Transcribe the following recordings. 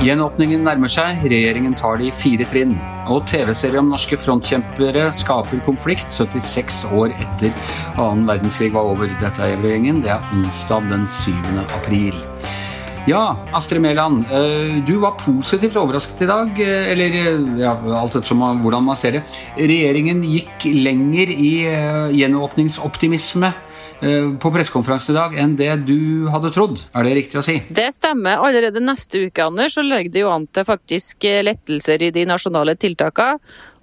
Gjenåpningen nærmer seg, regjeringen tar det i fire trinn. Og TV-serie om norske frontkjempere skaper konflikt 76 år etter annen verdenskrig var over. Dette er Evrøy-gjengen. Det er onsdag den 7. april. Ja, Astrid Mæland. eh, Du var positivt overrasket i dag. eh, Eller eh, ja, alt etter hvordan man ser det. Regjeringen gikk lenger i gjenåpningsoptimisme på pressekonferansen i dag enn det du hadde trodd. Er det riktig å si? Det stemmer. Allerede neste uke Anders, så legger det jo an til faktisk eh, lettelser i de nasjonale tiltakene.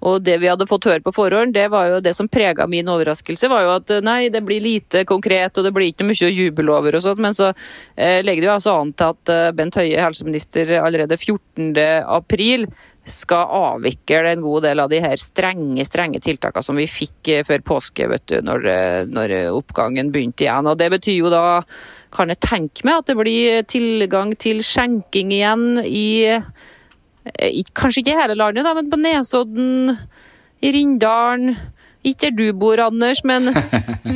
Og det vi hadde fått høre på forhånd, det var jo det som prega min overraskelse, var jo at eh, nei, det blir lite konkret, og det blir ikke mye å juble over og sånt. Men så eh, legger det jo altså an til at eh, Bent Høie, helseminister, allerede 14. april skal avvikle en god del av de her strenge strenge tiltakene som vi fikk eh, før påske, vet du, når, eh, når oppgangen begynte igjen. Og Det betyr jo da, kan jeg tenke meg, at det blir tilgang til skjenking igjen i i Kanskje ikke hele landet, da, men på Nesodden, i Rindalen. Ikke der du bor, Anders, men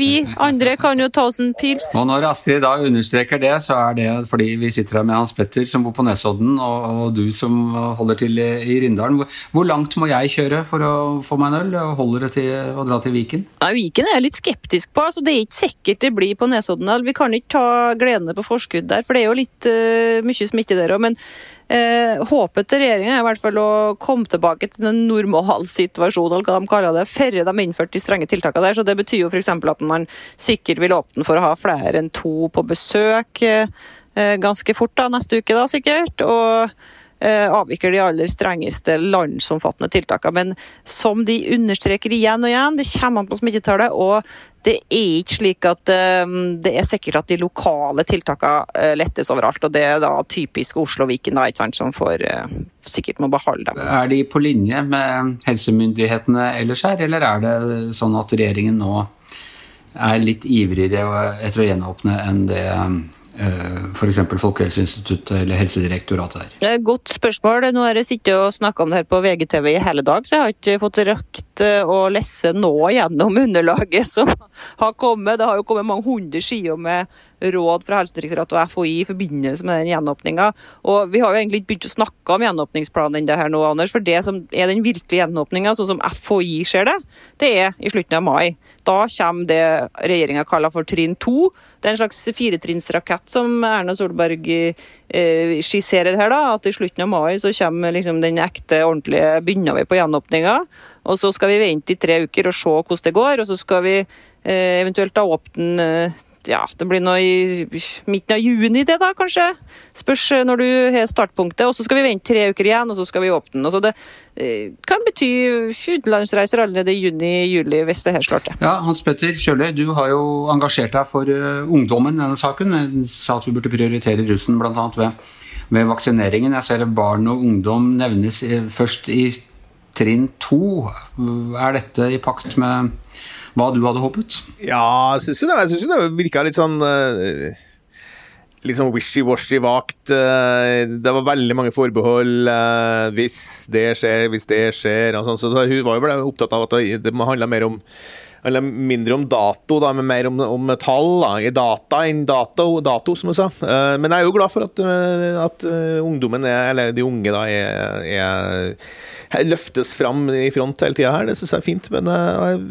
vi andre kan jo ta oss en pils. Og når Astrid da understreker det, så er det fordi vi sitter her med Hans Petter som bor på Nesodden, og, og du som holder til i, Rindalen. Hvor, hvor langt må jeg kjøre for å få meg en øl? Og holder det til å dra til Viken? Nei, Viken er jeg litt skeptisk på. altså Det er ikke sikkert det blir på Nesodden. Vi kan ikke ta gledene på forskudd der, for det er jo litt uh, mye smitte der òg. Men uh, håpet til regjeringa er i hvert fall å komme tilbake til den normalsituasjon, eller hva de kaller det, før de innførte de strenge tiltakene der. Så Det betyr jo f.eks. at man sikkert vil åpne for å ha flere enn to på besøk eh, ganske fort da, neste uke, da sikkert. og avvikle de aller strengeste landsomfattende tiltakene. Men som de understreker igjen og igjen, det kommer an på smittetallet. og det er ikke slik at um, det er sikkert at de lokale tiltakene uh, lettes overalt. og Det er da typisk Oslo og Viken da, sant, som får, sikkert må beholde dem. Er de på linje med helsemyndighetene ellers her, eller er det sånn at regjeringen nå er litt ivrigere etter å gjenåpne enn det f.eks. Folkehelseinstituttet eller Helsedirektoratet her? Godt spørsmål. Nå har jeg sittet og snakka om det her på VGTV i hele dag, så jeg har ikke fått rakt å lese nå gjennom underlaget som har kommet. Det har jo kommet mange hundre sider med råd fra Helsedirektoratet og FHI i forbindelse med den gjenåpninga. Og vi har jo egentlig ikke begynt å snakke om gjenåpningsplanen ennå her nå, Anders. For det som er den virkelige gjenåpninga, sånn som FHI ser det, det er i slutten av mai. Da kommer det regjeringa kaller for trinn to. Det er en slags firetrinnsrakett som Erna Solberg eh, skisserer her. da, At i slutten av mai så kommer liksom den ekte, ordentlige Begynner vi på gjenåpninga. Og så skal vi vente i tre uker og se hvordan det går. Og så skal vi eh, eventuelt da åpne ja, det blir nå i midten av juni, det da, kanskje. Spørs når du har startpunktet. Og så skal vi vente tre uker igjen, og så skal vi åpne. Så det eh, kan bety utenlandsreiser allerede i juni-juli, hvis det her slår til. Ja, Hans Petter Kjøle, du har jo engasjert deg for uh, ungdommen i denne saken. Du sa at vi burde prioritere russen bl.a. Ved, ved vaksineringen. Jeg ser at barn og ungdom nevnes først i trinn to. Er dette i pakt med hva du hadde håpet? Ja, jeg syns jo det, jeg synes jo det virka litt sånn uh, Litt sånn wishy-washy vagt. Uh, det var veldig mange forbehold. Uh, hvis det skjer, hvis det skjer. Og sånn, så hun var jo opptatt av at det handla mer om eller mindre om dato, da, men mer om, om tall. Da. I data enn dato, dato, som du sa. Uh, men jeg er jo glad for at, uh, at uh, ungdommen, er, eller de unge, da, er, er løftes fram i front hele tida her. Det syns jeg er fint. Men jeg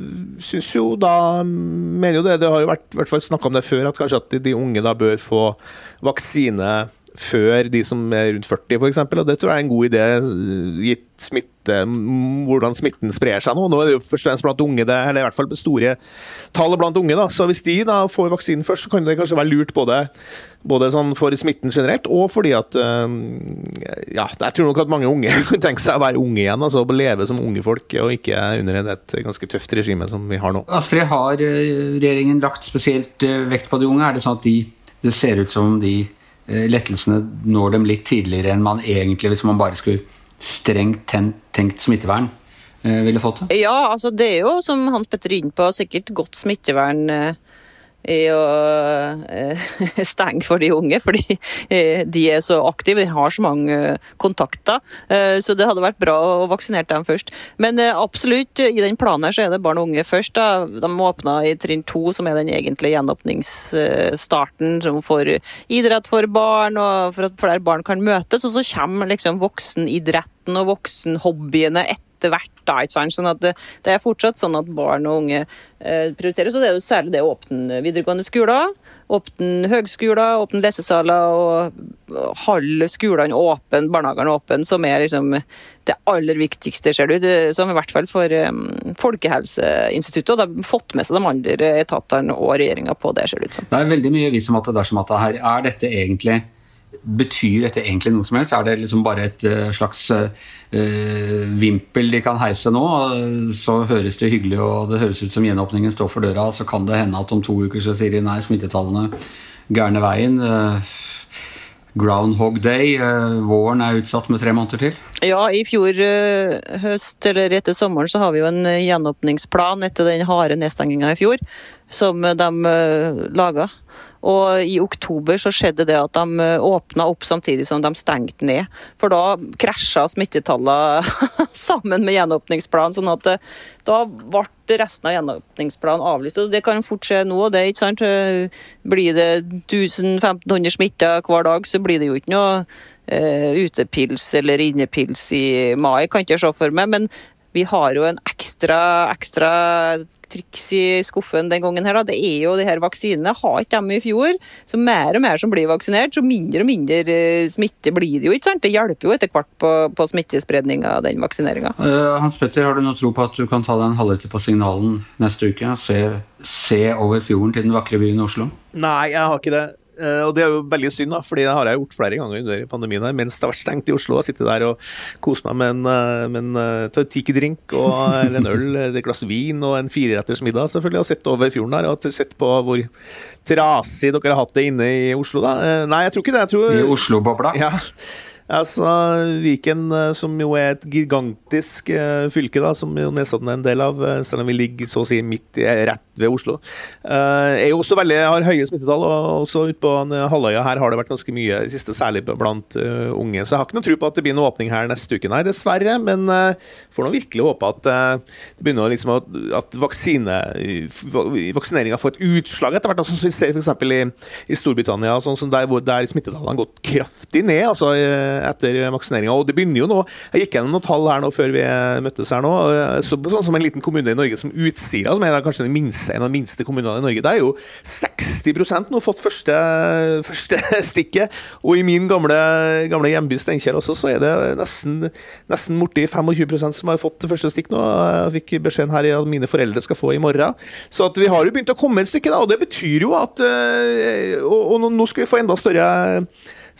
syns jo da Mener jo det, det har jo vært, fall snakka om det før, at kanskje at de unge da bør få vaksine før de som er rundt 40 f.eks. Og det tror jeg er en god idé, gitt smitte, hvordan smitten sprer seg nå. Nå er det jo først og fremst blant unge, det, eller i hvert fall store tallet blant unge. da, Så hvis de da får vaksinen først, så kan det kanskje være lurt både, både sånn for smitten generelt, og fordi at Ja, jeg tror nok at mange unge kan tenke seg å være unge igjen, altså leve som unge folk, og ikke under et ganske tøft regime som vi har nå. Astrid, har regjeringen lagt spesielt vekt på de unge? Er det sånn at de, det ser ut som de lettelsene når dem litt tidligere enn man egentlig, hvis man bare skulle strengt tenkt smittevern, ville fått det? Ja, altså det er jo, som Hans Petter er inne på, sikkert godt smittevern i å eh, stenge for de unge, fordi eh, de er så aktive, de har så mange kontakter. Eh, så det hadde vært bra å vaksinere dem først. Men absolutt, i den planen her så er det barn og unge først. da. De åpna i trinn to, som er den egentlige gjenåpningsstarten for idrett for barn, og for at flere barn kan møtes. Og så kommer liksom voksenidretten og voksenhobbyene etter etter hvert. da, ikke sant? Sånn at det, det, er fortsatt sånn at barn og unge eh, prioriteres. Og det er jo særlig det å åpne videregående skoler, åpne høgskoler, åpne lesesaler og holde skolene åpne, barnehagene åpne, som er liksom det aller viktigste, ser du. Som i hvert fall for um, Folkehelseinstituttet. Og de har fått med seg de andre etatene og regjeringa på det, ser det ut som. Det er veldig mye vis om at det dersom at det her er dette egentlig Betyr dette egentlig noe som helst? Er det liksom bare et uh, slags uh, vimpel de kan heise nå? Så høres det hyggelig og det høres ut som gjenåpningen står for døra. Så kan det hende at om to uker så sier de nei, smittetallene gærne veien. Uh, Groundhog Day. Våren er utsatt med tre måneder til? Ja, i fjor høst, eller etter sommeren, så har vi jo en gjenåpningsplan etter den harde nedstenginga i fjor, som de laga. Og i oktober så skjedde det at de eh, åpna opp samtidig som de stengte ned. For da krasja smittetallene sammen med gjenåpningsplanen. sånn at eh, da ble resten av gjenåpningsplanen avlyst. Og det kan fort skje nå. det, ikke sant? Eh, blir det 1500 smitta hver dag, så blir det jo ikke noe utepils eller innepils i mai, kan ikke se for meg. Men vi har jo en ekstra, ekstra triks i skuffen den gangen her. Da. Det er jo de her vaksinene. Har ikke dem i fjor. Så mer og mer som blir vaksinert, så mindre og mindre eh, smitte blir det jo. ikke sant? Det hjelper jo etter hvert på, på smittespredninga av den vaksineringa. Uh, eh, Hans Petter, har du noe tro på at du kan ta deg en halvliter på signalen neste uke? Se, se over fjorden til den vakre byen Oslo? Nei, jeg har ikke det. Uh, og det er jo veldig synd, da, fordi det har jeg gjort flere ganger under pandemien her, mens det har vært stengt i Oslo. Jeg Sitte der og kose meg med en, uh, med en uh, tiki-drink og en øl, et glass vin og en fireretters middag, selvfølgelig. Og sett over fjorden her og sett på hvor trasig dere har hatt det inne i Oslo, da. nei, jeg tror ikke det. jeg tror... I Oslo-bobla? Ja. Altså, Viken, eh, som jo er et gigantisk uh, fylke, da, som jo Nesodden er en del av, uh, selv om vi ligger så å si midt i, rett ved Oslo, er jo også veldig, har høye smittetall. og Også ute på halvøya her har det vært ganske mye i siste, særlig blant unge. Så jeg har ikke noe tro på at det blir noen åpning her neste uke, nei, dessverre. Men får nå virkelig håpe at det begynner liksom at, at vaksine, vaksineringa får et utslag etter hvert. Sånn som vi ser f.eks. I, i Storbritannia, sånn som der, hvor, der smittetallene har gått kraftig ned. altså etter vaksineringa. Og det begynner jo nå. Jeg gikk gjennom noen tall her nå før vi møttes her nå. Så, sånn som en liten kommune i Norge som Utsira, som er kanskje minste, en av de minste kommunene i Norge, der er jo 60% nå fått første, første stikket. Og i min gamle, gamle hjemby Steinkjer også, så er det nesten, nesten borti 25% som har fått første stikk nå. Jeg fikk beskjeden her i at mine foreldre skal få i morgen. Så at vi har jo begynt å komme et stykke, da. Og det betyr jo at Og, og nå skal vi få enda større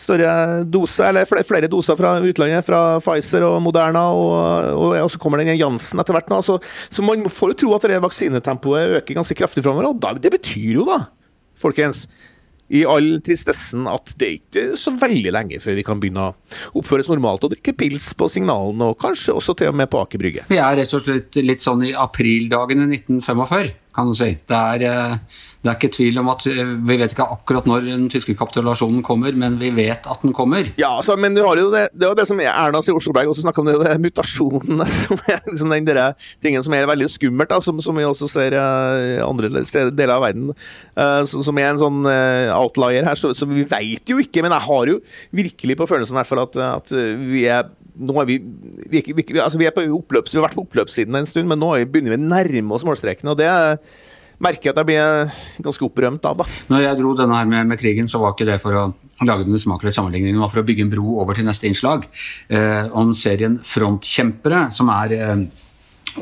større dose, eller flere doser fra utlandet, fra Pfizer og Moderna, og, og, og så kommer den Jansen etter hvert. nå, så, så, man får jo tro at det vaksinetempoet øker ganske kraftig framover. Og da, det betyr jo da, folkens, i all tristessen at det er ikke så veldig lenge før vi kan begynne å oppføres normalt og drikke pils på signalene, og kanskje også til og med på Aker Brygge. Vi er rett og slett litt sånn i aprildagene 1945, kan du si. Det er eh det er ikke tvil om at eh, Vi vet ikke akkurat når den tyske kapitulasjonen kommer, men vi vet at den kommer. Ja, altså, men du har jo det, det jo det som Erna sier Osloberg også snakka om, det, det mutasjonene som er liksom den der, tingen som er veldig skummelt, da, som, som, vi også ser i andre andre deler av verden. Uh, som er en sånn uh, outlier her, så, så, vi veit jo ikke. Men jeg har jo virkelig på følelsen hvert fall at, at vi er nå er vi, vi, vi, altså vi, er på oppløps, vi har vært på oppløpssiden en stund, men nå begynner vi å nærme oss målstreken. og det er merker jeg at jeg blir ganske opprømt av. da. Når jeg dro denne her med, med, krigen, så var ikke det for å lage den usmakelige sammenligningen, det var for å bygge en bro over til neste innslag. Eh, om serien Frontkjempere, som er eh,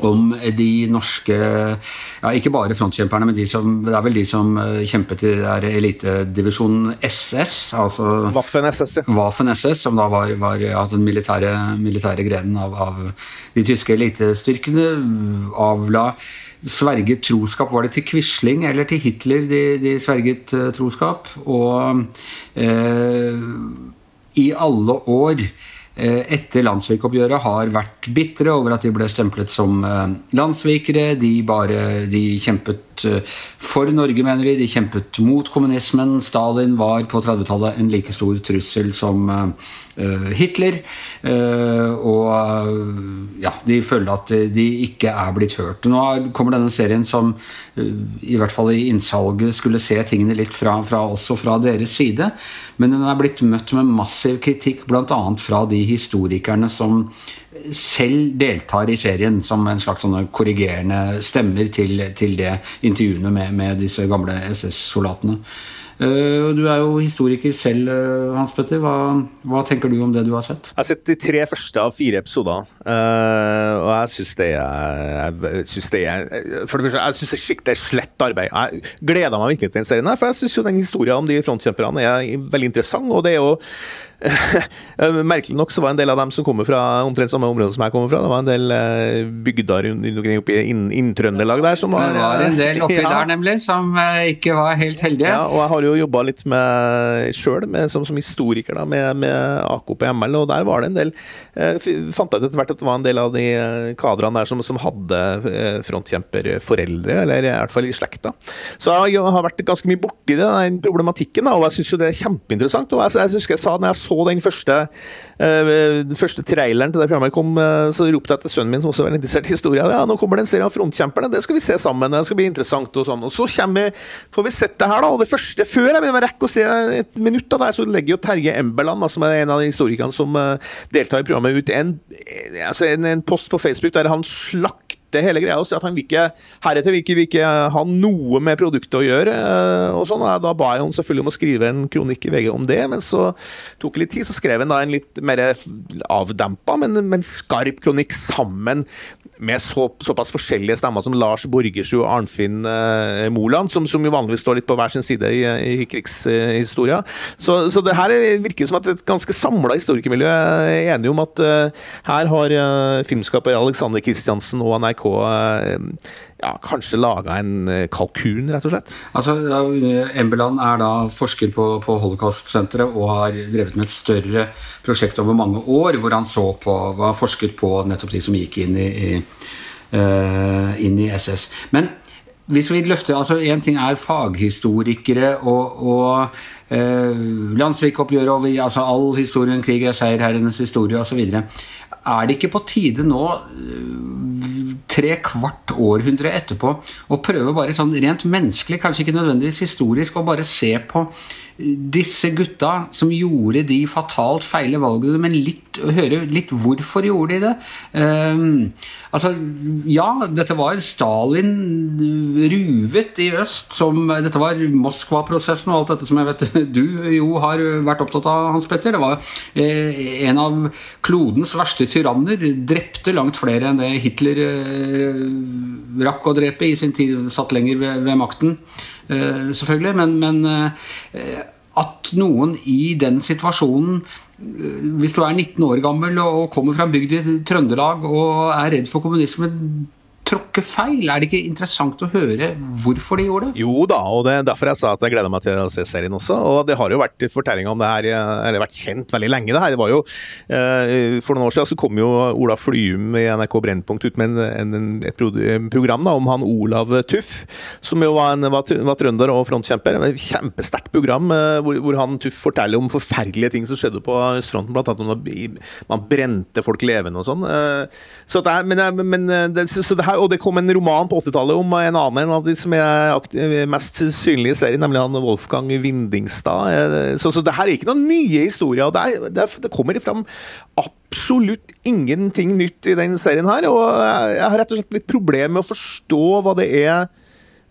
om de norske ja, Ikke bare frontkjemperne, men de som, det er vel de som eh, kjempet i elitedivisjonen SS. altså Waffen SS, ja. Waffen SS, Som da var, var ja, den militære, militære grenen av, av de tyske elitestyrkene. Avla sverget troskap. Var det til Quisling eller til Hitler de, de sverget uh, troskap? Og eh, i alle år etter landssvikoppgjøret har vært bitre over at de ble stemplet som landssvikere. De, de kjempet for Norge, mener de. De kjempet mot kommunismen. Stalin var på 30-tallet en like stor trussel som Hitler. Og ja, de føler at de ikke er blitt hørt. Nå kommer denne serien som i hvert fall i innsalget skulle se tingene litt fra, fra også fra deres side. Men den er blitt møtt med massiv kritikk bl.a. fra de historikerne som selv deltar i serien som en slags korrigerende stemmer til, til det intervjuene med, med disse gamle SS-soldatene. Uh, du er jo historiker selv, uh, Hans Petter. Hva, hva, tenker du om det du har sett? Jeg har sett de tre første av fire episoder, uh, og jeg syns det det er, For det første, jeg syns det er skikkelig slett arbeid. Jeg gleder meg virkelig til den serien, her, for jeg syns jo den historien om de frontkjemperne er veldig interessant. og det er jo Merkelig nok så var en del av dem som kommer fra omtrent samme område som jeg kommer fra. Det var en del uh, bygder oppe i Inn-Trøndelag der som var Det var en del oppi ja. der, nemlig, som ikke var helt heldige. Ja, og jeg har jo jobba litt med sjøl, som, som, historiker, da, med, med AKP-ML, og der var det en del jeg Fant jeg ut etter hvert at det var en del av de kadrene der som, som hadde frontkjemperforeldre, eller i hvert fall i slekta. Så jeg har vært ganske mye borti den problematikken, da, og jeg syns jo det er kjempeinteressant. og jeg, jeg husker jeg sa når jeg så så den første, uh, første traileren til det programmet kom, uh, så ropte jeg til sønnen min, som også var interessert i historie, ja, nå kommer det en serie av Frontkjemperne, det skal vi se sammen, det skal bli interessant. Og sånn. Og så kommer, får vi sett det her, da. Og det første, før jeg vil rekke å se et minutt av det her, så legger jo Terje Embeland, som er en av de historikerne som uh, deltar i programmet, ut en, altså en, en post på Facebook der han slakter kutte hele greia og si at han vil ikke, heretter vil ikke, vil ikke ha noe med produktet å gjøre. Eh, og sånn, og Da ba jeg ham selvfølgelig om å skrive en kronikk i VG om det, men så tok det litt tid. Så skrev han da en litt mer avdempa, men, men skarp kronikk sammen med så, såpass forskjellige stemmer som Lars Borgersrud og Arnfinn eh, Moland, som, som, jo vanligvis står litt på hver sin side i, i krigshistoria. Så, så, det her virker som at et ganske samla historikermiljø er enige om at eh, her har eh, filmskaper Alexander Kristiansen og NRK uh, ja, kanskje laga en kalkun, rett og slett? Altså, Embeland er da forsker på, på Holocaust-senteret og har drevet med et større prosjekt over mange år, hvor han så på, var forsket på nettopp de som gikk inn i, i inn i SS. Men hvis vi løfter altså Én ting er faghistorikere og, og eh, landssvikoppgjøret og altså all historien, krig er seierherrenes historie osv. Er det ikke på tide nå, eh, tre kvart århundre etterpå, å prøve bare sånn rent menneskelig, kanskje ikke nødvendigvis historisk, å bare se på disse gutta som gjorde de fatalt feile valgene, men litt, høre litt hvorfor gjorde de det. Um, altså, ja, dette var Stalin ruvet i øst. Som, dette var Moskva-prosessen og alt dette som jeg vet du jo har vært opptatt av, Hans Petter. Det var eh, en av klodens verste tyranner. Drepte langt flere enn det Hitler eh, rakk å drepe i sin tid, satt lenger ved, ved makten. Eh, selvfølgelig. Men, men eh, at noen i den situasjonen eh, Hvis du er 19 år gammel og kommer fra en bygd i Trøndelag og er redd for kommunisme, tråkke feil? Er det ikke interessant å høre hvorfor de gjorde det? Jo da, og det er derfor jeg sa at jeg gleder meg til å se serien også. Og det har jo vært fortellinger om det her, eller vært kjent veldig lenge. det her. Det var jo, eh, For noen år siden så kom jo Ola Flyum i NRK Brennpunkt ut med en, en, et program da, om han Olav Tuff, som jo var, en, var, trønder og frontkjemper. Et kjempesterkt program eh, hvor, hvor, han Tuff forteller om forferdelige ting som skjedde på østfronten, blant annet man brente folk levende og sånn. Eh, så det, men, men det, så det her og det kom en roman på 80-tallet om en annen en av de som er mest synlige i serien, nemlig han Wolfgang Vindingstad. Eh, så, så det her er ikke noen nye historier. Det, er, det, er, det kommer fram absolutt ingenting nytt i den serien her. Og jeg har rett og slett litt problemer med å forstå hva det er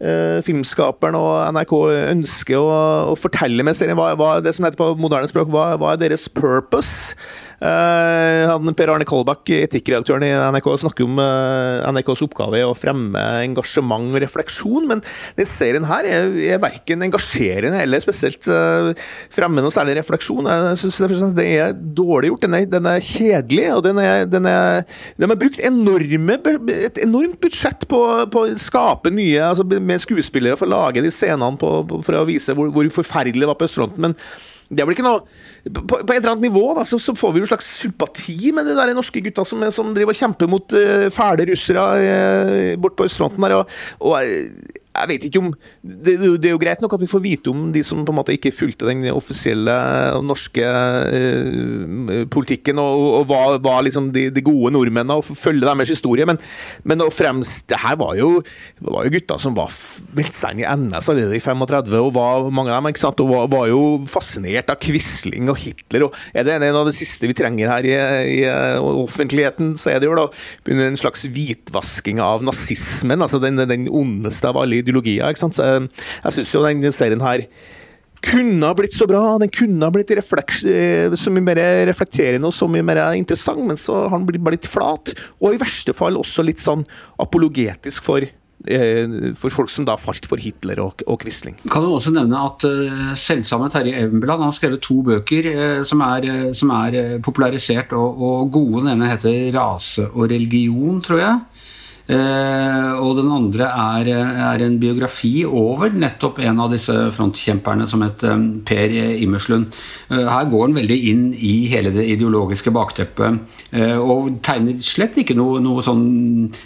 eh, filmskaperen og NRK ønsker å, å fortelle med serien. Hva, hva, det som heter på moderne språk, hva, hva er deres purpose? Uh, han, per Arne Kolbakk, etikkredaktøren i NRK, snakker om uh, NRKs oppgave å fremme engasjement og refleksjon, men den serien her er, er verken engasjerende eller spesielt uh, fremme noe særlig refleksjon. Jeg synes det er dårlig gjort. Den er, den er kjedelig, og den er, den er, de har brukt enorme, et enormt budsjett på, på å skape nye altså med skuespillere for å lage de scenene på, på, for å vise hvor, hvor forferdelig det var på østfronten. men det blir ikke noe På, på et eller annet nivå da, så, så, får vi jo slags sympati med de der norske gutta som, som driver og kjemper mot uh, fæle russere uh, bort på østfronten der. Og, og jeg vet ikke om det, det, er jo greit nok at vi får vite om de som på en måte ikke fulgte den offisielle norske eh, politikken, og, og var, var liksom de, de, gode nordmennene, og følge deres historie. Men, men fremst, det her var jo, var jo gutter som var meldt seg inn i NS allerede i 35, og var, mange av dem ikke sant, og var, var jo fascinert av Quisling og Hitler. og Er det en av det siste vi trenger her i, i offentligheten, så er det jo da en slags hvitvasking av nazismen, altså den, den ondeste av alle ideologier. Ikke sant? Så jeg syns jo den serien her kunne ha blitt så bra. Den kunne ha blitt refleks, så mye mer reflekterende og så mye mer interessant, men så har den blitt bare litt flat. Og i verste fall også litt sånn apologetisk for eh, for folk som da falt for Hitler og, og Quisling. Kan du også nevne at uh, selvsamme Terje Evenbeland har skrevet to bøker uh, som er, uh, som er popularisert og, og, gode. Den ene heter 'Rase og religion', tror jeg. Eh, og den andre er, er, en biografi over nettopp en av disse frontkjemperne som het um, Per Immerslund. Eh, her går han veldig inn i hele det ideologiske bakteppet eh, og tegner slett ikke noe, noe sånn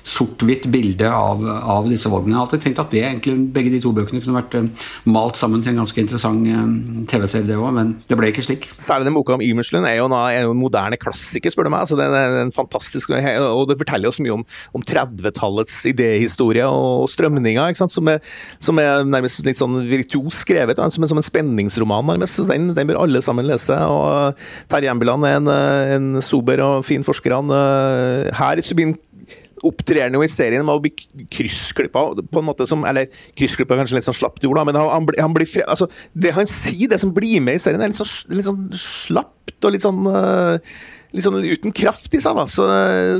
sort-hvitt bilde av, av, disse valgene. Jeg har alltid tenkt at det egentlig, begge de to bøkene kunne vært malt sammen til en ganske interessant TV-serie, det òg, men det ble ikke slik. Særlig den boka om Immerslund er jo, en moderne klassiker, spør du meg. Altså, det er en fantastisk, og det forteller jo så mye om, om 30 1800-tallets idéhistorie og strømninger, som er, som, er, nærmest litt sånn virtuos skrevet, som, som en spenningsroman, nærmest. Den, den, bør alle sammen lese. og Terje Embeland er en, en sober og fin forsker. Han, eh, her så opptrer han jo i serien med å bli kryssklippa på en måte som Eller kryssklippa er kanskje litt sånn slapt ord, da, men han, han blir fre, altså, Det han sier, det som blir med i serien, er litt sånn, litt sånn slapt og litt sånn uh, litt sånn uten kraft i seg. da, så,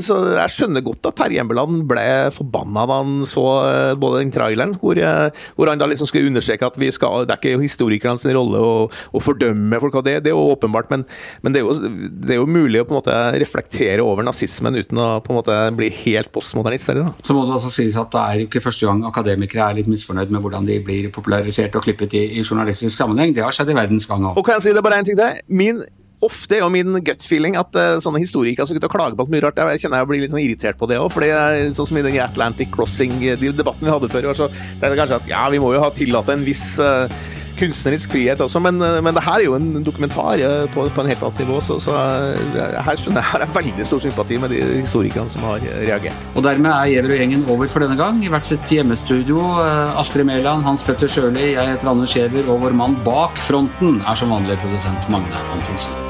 så jeg skjønner godt at Terje Embeland ble forbanna da han så eh, både den traileren, hvor, eh, hvor, han da liksom skulle understreke at vi skal, det er ikke historikernes rolle å, å, fordømme folk. og Det, det er jo åpenbart, men, men det, er jo, det, er jo, mulig å på en måte reflektere over nazismen uten å på en måte bli helt postmodernist. Eller, da. Så må det også sies at det er ikke første gang akademikere er litt misfornøyd med hvordan de blir popularisert og klippet i, i journalistisk sammenheng. Det har skjedd i verdens gang òg. Og kan jeg si det bare en ting til? Min ofte er jo min gut feeling at uh, sånne historikere som klager på alt mye rart, jeg kjenner jeg blir litt sånn irritert på det òg. Sånn som i den Atlantic Crossing-debatten vi hadde før, så det er kanskje at ja, vi må jo ha tillate en viss uh, kunstnerisk frihet også, men, eh, men, det her er jo en dokumentar på, på en helt annet nivå, så, så her skjønner jeg har jeg veldig stor sympati med de historikerne som har reagert. Og dermed er Gjever og gjengen over for denne gang. I hvert sitt hjemmestudio. Astrid Mæland, Hans Petter Sjøli, jeg heter Anders Giæver, og vår mann bak fronten er som vanlig produsent Magne Antonsen.